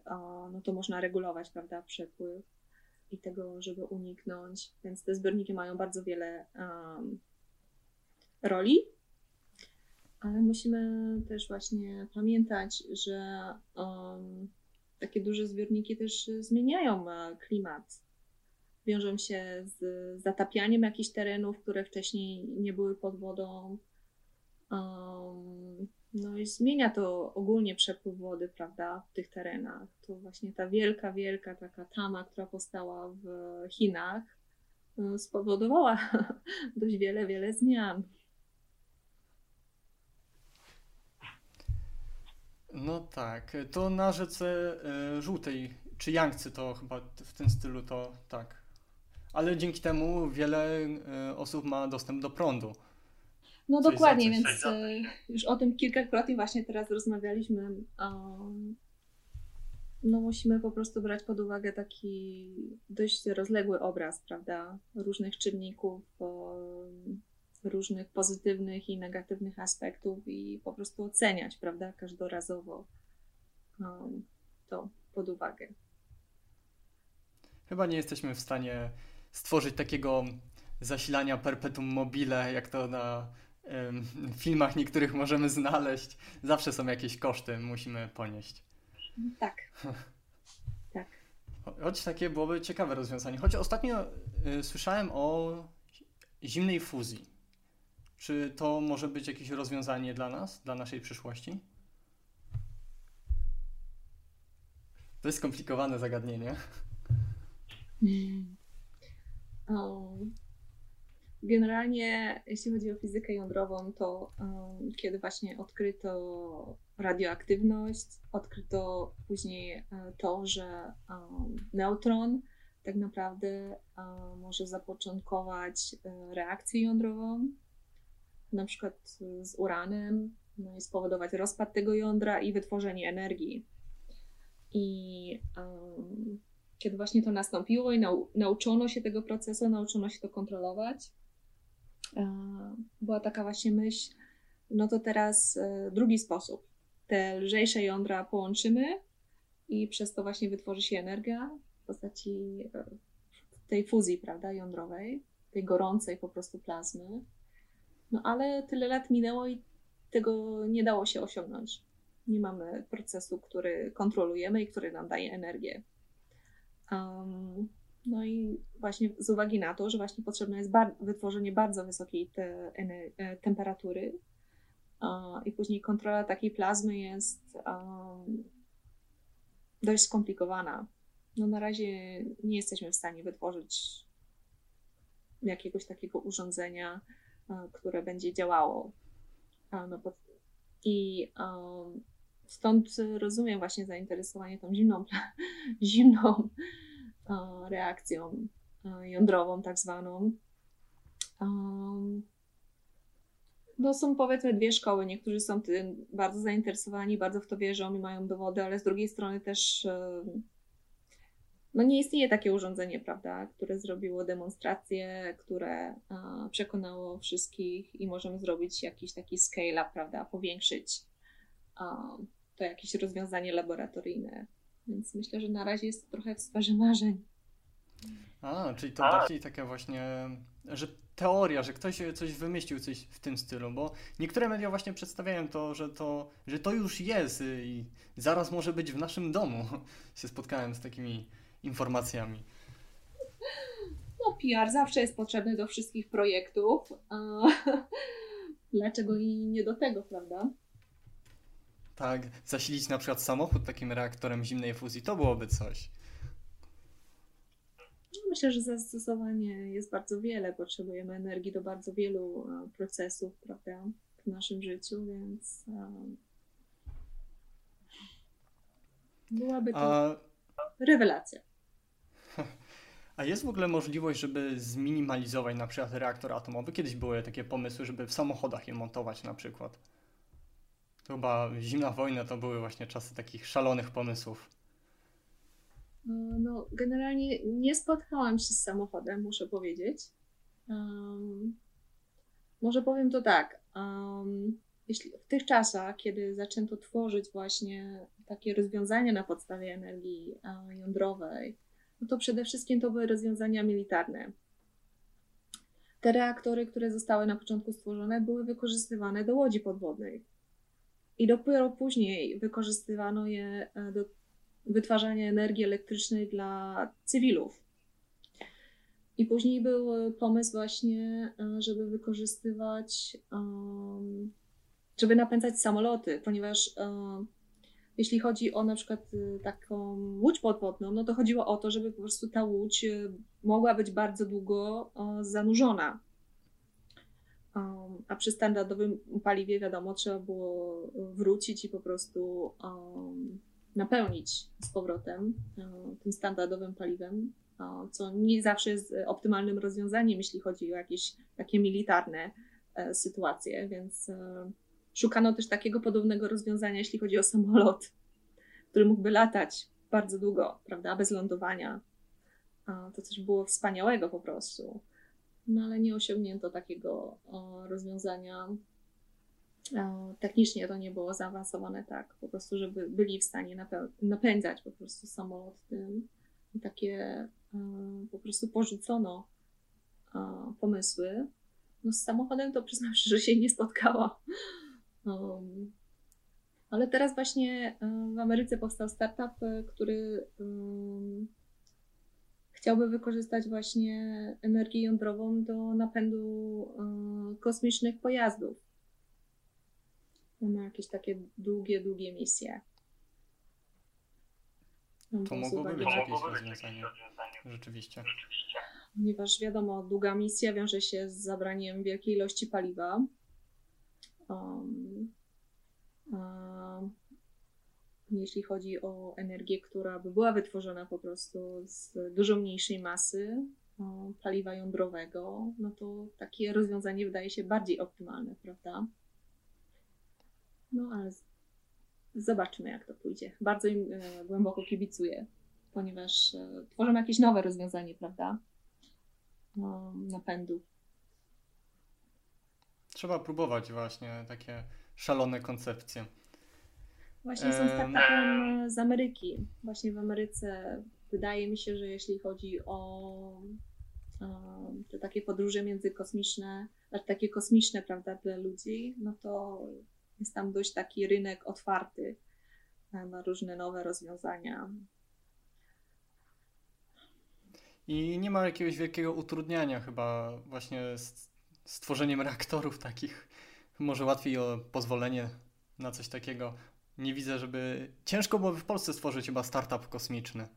no to można regulować, prawda, przepływ i tego, żeby uniknąć. Więc te zbiorniki mają bardzo wiele um, roli, ale musimy też właśnie pamiętać, że um, takie duże zbiorniki też zmieniają e, klimat. Wiążą się z zatapianiem jakichś terenów, które wcześniej nie były pod wodą. Um, no i zmienia to ogólnie przepływ wody, prawda, w tych terenach. To właśnie ta wielka, wielka taka tama, która powstała w Chinach, e, spowodowała dość wiele, wiele zmian. No tak, to na rzece y, żółtej, czy Yangtze to chyba w tym stylu to tak. Ale dzięki temu wiele y, osób ma dostęp do prądu. No coś dokładnie, więc y, już o tym kilkakrotnie właśnie teraz rozmawialiśmy. No musimy po prostu brać pod uwagę taki dość rozległy obraz, prawda, różnych czynników, różnych pozytywnych i negatywnych aspektów i po prostu oceniać, prawda, każdorazowo to pod uwagę. Chyba nie jesteśmy w stanie stworzyć takiego zasilania perpetuum mobile, jak to na filmach niektórych możemy znaleźć. Zawsze są jakieś koszty, musimy ponieść. Tak. tak. Choć takie byłoby ciekawe rozwiązanie. Choć ostatnio y, słyszałem o zimnej fuzji. Czy to może być jakieś rozwiązanie dla nas, dla naszej przyszłości? To jest skomplikowane zagadnienie. Um, generalnie, jeśli chodzi o fizykę jądrową, to um, kiedy właśnie odkryto radioaktywność, odkryto później e, to, że um, neutron tak naprawdę może zapoczątkować e, reakcję jądrową, na przykład z uranem, no i spowodować rozpad tego jądra i wytworzenie energii. I um, kiedy właśnie to nastąpiło i nau nauczono się tego procesu, nauczono się to kontrolować, um, była taka właśnie myśl, no to teraz um, drugi sposób. Te lżejsze jądra połączymy i przez to właśnie wytworzy się energia w postaci e, tej fuzji, prawda, jądrowej, tej gorącej po prostu plazmy. No ale tyle lat minęło i tego nie dało się osiągnąć. Nie mamy procesu, który kontrolujemy i który nam daje energię. Um, no i właśnie z uwagi na to, że właśnie potrzebne jest bar wytworzenie bardzo wysokiej te e, temperatury i później kontrola takiej plazmy jest dość skomplikowana. No na razie nie jesteśmy w stanie wytworzyć jakiegoś takiego urządzenia, które będzie działało. No, I um, stąd rozumiem właśnie zainteresowanie tą zimną, zimną reakcją jądrową, tak zwaną. Um, no są powiedzmy dwie szkoły. Niektórzy są tym bardzo zainteresowani, bardzo w to wierzą i mają dowody, ale z drugiej strony też no nie istnieje takie urządzenie, prawda, które zrobiło demonstrację, które przekonało wszystkich i możemy zrobić jakiś taki scale-up, prawda, powiększyć to jakieś rozwiązanie laboratoryjne. Więc myślę, że na razie jest to trochę w sferze marzeń. A, czyli to bardziej takie właśnie, że teoria, że ktoś coś wymyślił coś w tym stylu, bo niektóre media właśnie przedstawiają to, że to, że to już jest i zaraz może być w naszym domu. Się spotkałem z takimi informacjami. No, PR zawsze jest potrzebny do wszystkich projektów. Dlaczego i nie do tego, prawda? Tak, zasilić na przykład samochód takim reaktorem zimnej fuzji, to byłoby coś. Myślę, że zastosowanie jest bardzo wiele. Potrzebujemy energii do bardzo wielu e, procesów, prawda, w naszym życiu, więc e, byłaby to A... rewelacja. A jest w ogóle możliwość, żeby zminimalizować na przykład reaktor atomowy? Kiedyś były takie pomysły, żeby w samochodach je montować na przykład. Chyba zimna wojna to były właśnie czasy takich szalonych pomysłów. E, no, generalnie nie spotkałam się z samochodem, muszę powiedzieć. Um, może powiem to tak. Um, jeśli w tych czasach, kiedy zaczęto tworzyć właśnie takie rozwiązania na podstawie energii jądrowej, no to przede wszystkim to były rozwiązania militarne. Te reaktory, które zostały na początku stworzone, były wykorzystywane do łodzi podwodnej. I dopiero później wykorzystywano je e, do wytwarzania energii elektrycznej dla cywilów. I później był pomysł właśnie, e, żeby wykorzystywać, żeby napędzać samoloty, ponieważ e, jeśli chodzi o na przykład e, taką łódź podwodną, no to chodziło o to, żeby po prostu ta łódź mogła być bardzo długo zanurzona. A przy standardowym paliwie, wiadomo, trzeba było wrócić i po prostu napełnić z powrotem e, tym standardowym paliwem, co nie zawsze jest optymalnym rozwiązaniem, jeśli chodzi o jakieś takie militarne e, sytuacje, więc e, szukano też takiego podobnego rozwiązania, jeśli chodzi o samolot, który mógłby latać bardzo długo, prawda, bez lądowania. To coś było wspaniałego po prostu. No ale nie osiągnięto takiego rozwiązania technicznie to nie było zaawansowane tak, po prostu, żeby byli w stanie napędzać po prostu samolot tym. Takie po prostu porzucono pomysły. No z samochodem to przyznam się, że się nie spotkała. Um, ale teraz właśnie w Ameryce powstał startup, który um, chciałby wykorzystać właśnie energię jądrową do napędu kosmicznych pojazdów. Ma jakieś takie długie, długie misje. to mogłoby być jakieś rozwiązanie. Rzeczywiście. Ponieważ wiadomo, długa misja wiąże się z zabraniem wielkiej ilości paliwa. Um, um, jeśli chodzi o energię, która by była wytworzona po prostu z dużo mniejszej masy paliwa jądrowego, no to takie rozwiązanie wydaje się bardziej optymalne, prawda? No ale zobaczymy, jak to pójdzie. Bardzo im e, głęboko kibicuję, ponieważ e, tworzą jakieś nowe rozwiązanie, prawda? No, napędu. Trzeba próbować właśnie takie szalone koncepcje. Właśnie są startupem z Ameryki. Właśnie w Ameryce wydaje mi się, że jeśli chodzi o te takie podróże międzykosmiczne, znaczy takie kosmiczne, prawda, dla ludzi, no to jest tam dość taki rynek otwarty na różne nowe rozwiązania. I nie ma jakiegoś wielkiego utrudniania chyba właśnie z stworzeniem reaktorów takich. Może łatwiej o pozwolenie na coś takiego. Nie widzę, żeby. Ciężko byłoby w Polsce stworzyć chyba startup kosmiczny.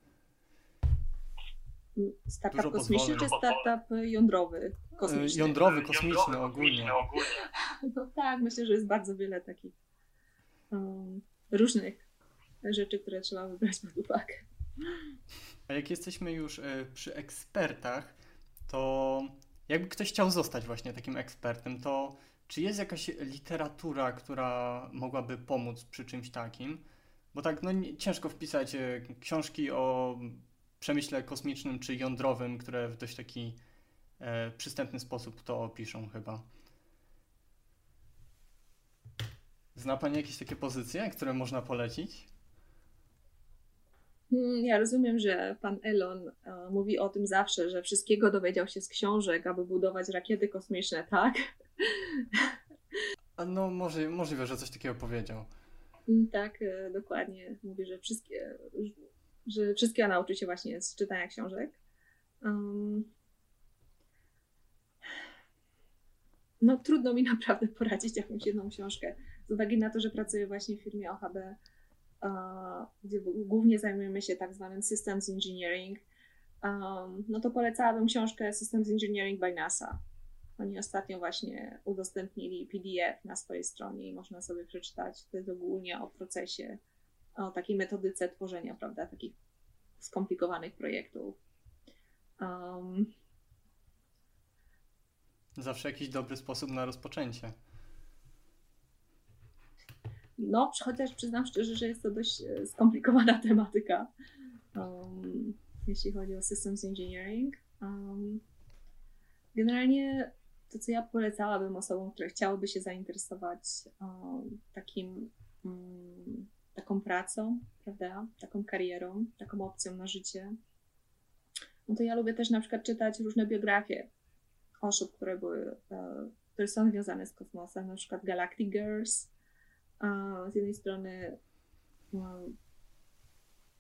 Startup Dużo kosmiczny czy startup jądrowy? Kosmiczny? Jądrowy, kosmiczny ogólnie. No tak, myślę, że jest bardzo wiele takich um, różnych rzeczy, które trzeba wybrać pod uwagę. A jak jesteśmy już e, przy ekspertach, to jakby ktoś chciał zostać właśnie takim ekspertem, to czy jest jakaś literatura, która mogłaby pomóc przy czymś takim? Bo tak, no ciężko wpisać e, książki o przemyśle kosmicznym czy jądrowym, które w dość taki e, przystępny sposób to opiszą chyba. Zna Pani jakieś takie pozycje, które można polecić? Hmm, ja rozumiem, że pan Elon uh, mówi o tym zawsze, że wszystkiego dowiedział się z książek, aby budować rakiety kosmiczne, tak? No, może, możliwe, że coś takiego powiedział. Mm, tak, e, dokładnie. Mówi, że wszystkie, że wszystkiego nauczy się właśnie z czytania książek. No trudno mi naprawdę poradzić jakąś jedną książkę. Z uwagi na to, że pracuję właśnie w firmie OHB, gdzie głównie zajmujemy się tak zwanym Systems Engineering, no to polecałabym książkę Systems Engineering by NASA. Oni ostatnio właśnie udostępnili PDF na swojej stronie i można sobie przeczytać. Jest ogólnie o procesie, o takiej metodyce tworzenia, prawda, takich skomplikowanych projektów. Um, Zawsze jakiś dobry sposób na rozpoczęcie. No, chociaż przyznam szczerze, że jest to dość e, skomplikowana tematyka, um, jeśli chodzi o Systems Engineering. Um, generalnie to, co ja polecałabym osobom, które chciałyby się zainteresować takim, um, taką pracą, prawda, taką karierą, taką opcją na życie, no to ja lubię też na przykład czytać różne biografie osób, które były, e, które są związane z kosmosem, na przykład Galactic Girls. Z jednej strony no,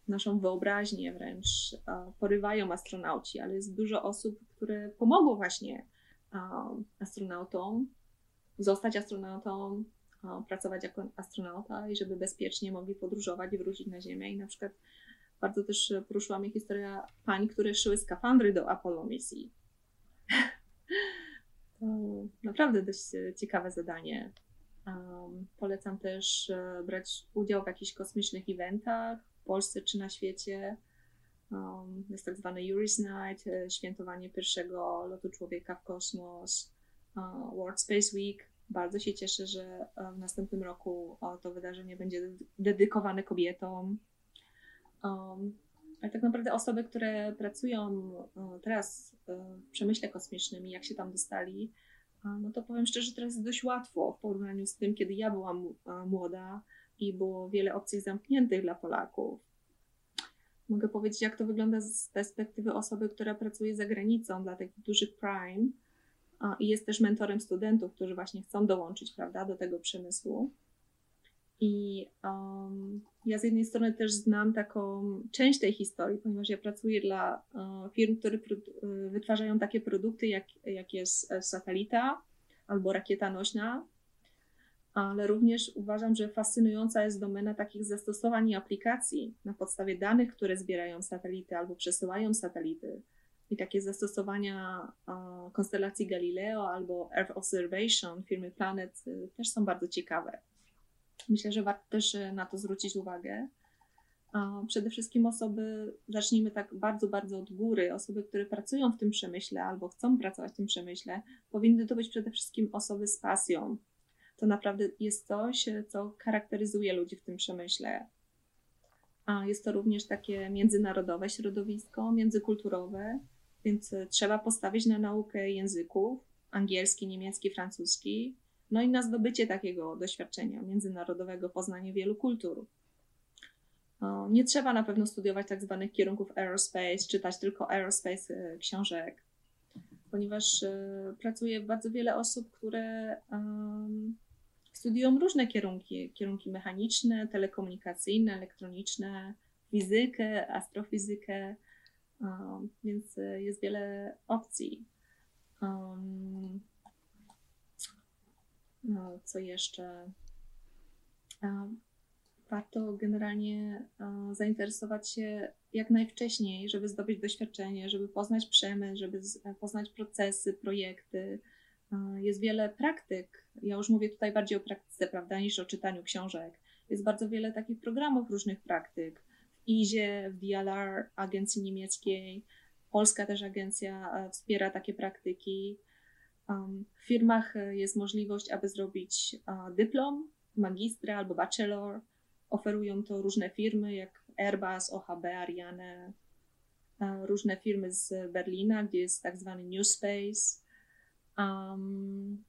naszą wyobraźnię wręcz porywają astronauci, ale jest dużo osób, które pomogą właśnie astronautom zostać astronautą, pracować jako astronauta i żeby bezpiecznie mogli podróżować i wrócić na Ziemię. I na przykład bardzo też poruszyła mnie historia pań, które szyły skafandry do Apollo misji. To naprawdę dość ciekawe zadanie. Um, polecam też e, brać udział w jakichś kosmicznych eventach w Polsce czy na świecie. Um, jest tak zwany Yuri's Night, e, świętowanie pierwszego lotu człowieka w kosmos, uh, World Space Week. Bardzo się cieszę, że w następnym roku to wydarzenie będzie dedykowane kobietom. Um, ale tak naprawdę osoby, które pracują teraz w przemyśle kosmicznym i jak się tam dostali, no to powiem szczerze, teraz jest dość łatwo w porównaniu z tym, kiedy ja byłam młoda i było wiele opcji zamkniętych dla Polaków. Mogę powiedzieć, jak to wygląda z perspektywy osoby, która pracuje za granicą dla tych dużych prime i jest też mentorem studentów, którzy właśnie chcą dołączyć prawda, do tego przemysłu. I um, ja z jednej strony też znam taką część tej historii, ponieważ ja pracuję dla uh, firm, które uh, wytwarzają takie produkty, jak, jak jest e, satelita albo rakieta nośna, ale również uważam, że fascynująca jest domena takich zastosowań i aplikacji na podstawie danych, które zbierają satelity albo przesyłają satelity. I takie zastosowania konstelacji Galileo albo Earth Observation firmy Planet y, też są bardzo ciekawe. Myślę, że warto też e, na to zwrócić uwagę. Przede wszystkim osoby, zacznijmy tak bardzo, bardzo od góry, osoby, które pracują w tym przemyśle albo chcą pracować w tym przemyśle, powinny to być przede wszystkim osoby z pasją. To naprawdę jest coś, co charakteryzuje ludzi w tym przemyśle. A jest to również takie międzynarodowe środowisko, międzykulturowe, więc e, trzeba postawić na naukę języków angielski, niemiecki, francuski, no i na zdobycie takiego doświadczenia międzynarodowego, poznanie wielu kultur. Nie trzeba na pewno studiować tak zwanych kierunków aerospace, czytać tylko aerospace e, książek, ponieważ e, pracuje bardzo wiele osób, które studiują różne kierunki, kierunki mechaniczne, telekomunikacyjne, elektroniczne, fizykę, astrofizykę, więc e, jest wiele opcji. No, co jeszcze? Warto generalnie zainteresować się jak najwcześniej, żeby zdobyć doświadczenie, żeby poznać przemysł, żeby poznać procesy, projekty. Jest wiele praktyk. Ja już mówię tutaj bardziej o praktyce, prawda, niż o czytaniu książek. Jest bardzo wiele takich programów różnych praktyk. W IZie, w DLR, agencji niemieckiej. Polska też agencja wspiera takie praktyki. W firmach e, jest możliwość, aby zrobić dyplom, magistra albo bachelor. Oferują to różne firmy, jak Airbus, OHB, Ariane, różne firmy z Berlina, gdzie jest tak zwany New Space. Um,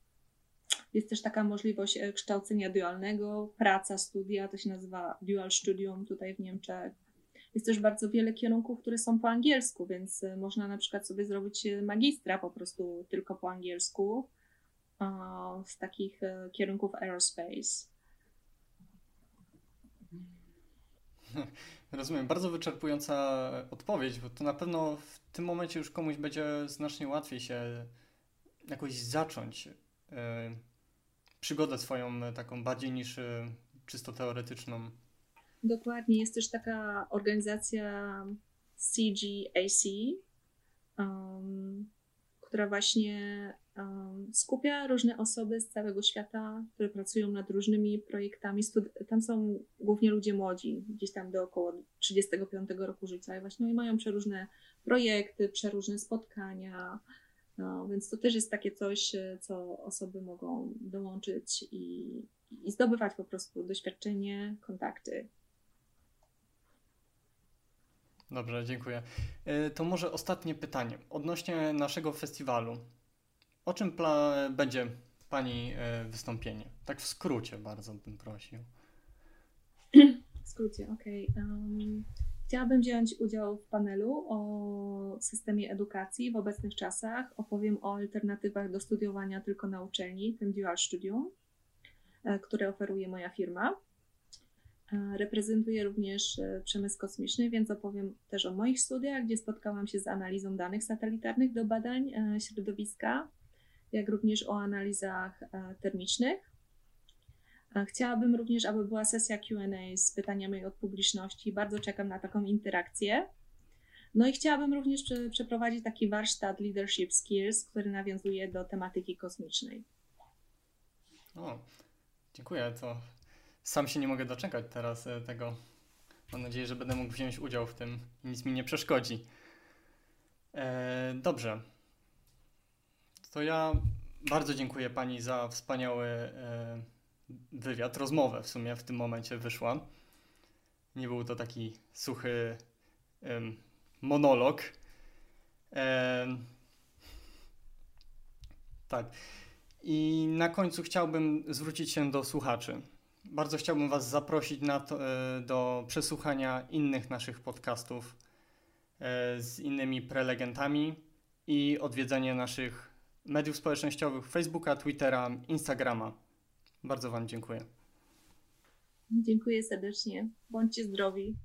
Jest też taka możliwość e, kształcenia dualnego, praca, studia, to się nazywa dual studium tutaj w Niemczech. Jest też bardzo wiele kierunków, które są po angielsku, więc e, można na przykład sobie zrobić magistra po prostu tylko po angielsku z takich kierunków aerospace. Rozumiem, bardzo wyczerpująca odpowiedź, bo to na pewno w tym momencie już komuś będzie znacznie łatwiej się jakoś zacząć yy, przygodę swoją taką bardziej niż yy, czysto teoretyczną. Dokładnie, jest też taka organizacja CGAC, um, która właśnie um, skupia różne osoby z całego świata, które pracują nad różnymi projektami. tam są głównie ludzie młodzi, gdzieś tam do około 35 roku życia i właśnie mają przeróżne projekty, przeróżne spotkania, no, więc to też jest takie coś, co osoby mogą dołączyć i, i zdobywać po prostu doświadczenie, kontakty. Dobrze, dziękuję. E, to może ostatnie pytanie odnośnie naszego festiwalu. O czym będzie Pani e, wystąpienie? Tak w skrócie bardzo bym prosił. W skrócie, okej. Okay. Um, chciałabym wziąć udział w panelu o systemie edukacji w obecnych czasach. Opowiem o alternatywach do studiowania tylko na uczelni, tym dual studium, e, które oferuje moja firma. E, reprezentuję również przemysł kosmiczny, więc opowiem też o moich studiach, gdzie spotkałam się z analizą danych satelitarnych do badań środowiska jak również o analizach e, termicznych. Chciałabym również, aby była sesja QA z pytaniami od publiczności. Bardzo czekam na taką interakcję. No i chciałabym również przeprowadzić taki warsztat Leadership Skills, który nawiązuje do tematyki kosmicznej. O, dziękuję. To sam się nie mogę doczekać teraz e, tego. Mam nadzieję, że będę mógł wziąć udział w tym i nic mi nie przeszkodzi. E, dobrze. To ja bardzo dziękuję Pani za wspaniały e, wywiad, rozmowę w sumie w tym momencie wyszła. Nie był to taki suchy monolog. tak. I na końcu chciałbym zwrócić się do słuchaczy. Bardzo chciałbym Was zaprosić to, e, do przesłuchania innych naszych podcastów e, z innymi prelegentami i odwiedzenie naszych mediów społecznościowych Facebooka, Twittera, Instagrama. Bardzo Wam dziękuję. Dziękuję serdecznie. Bądźcie zdrowi.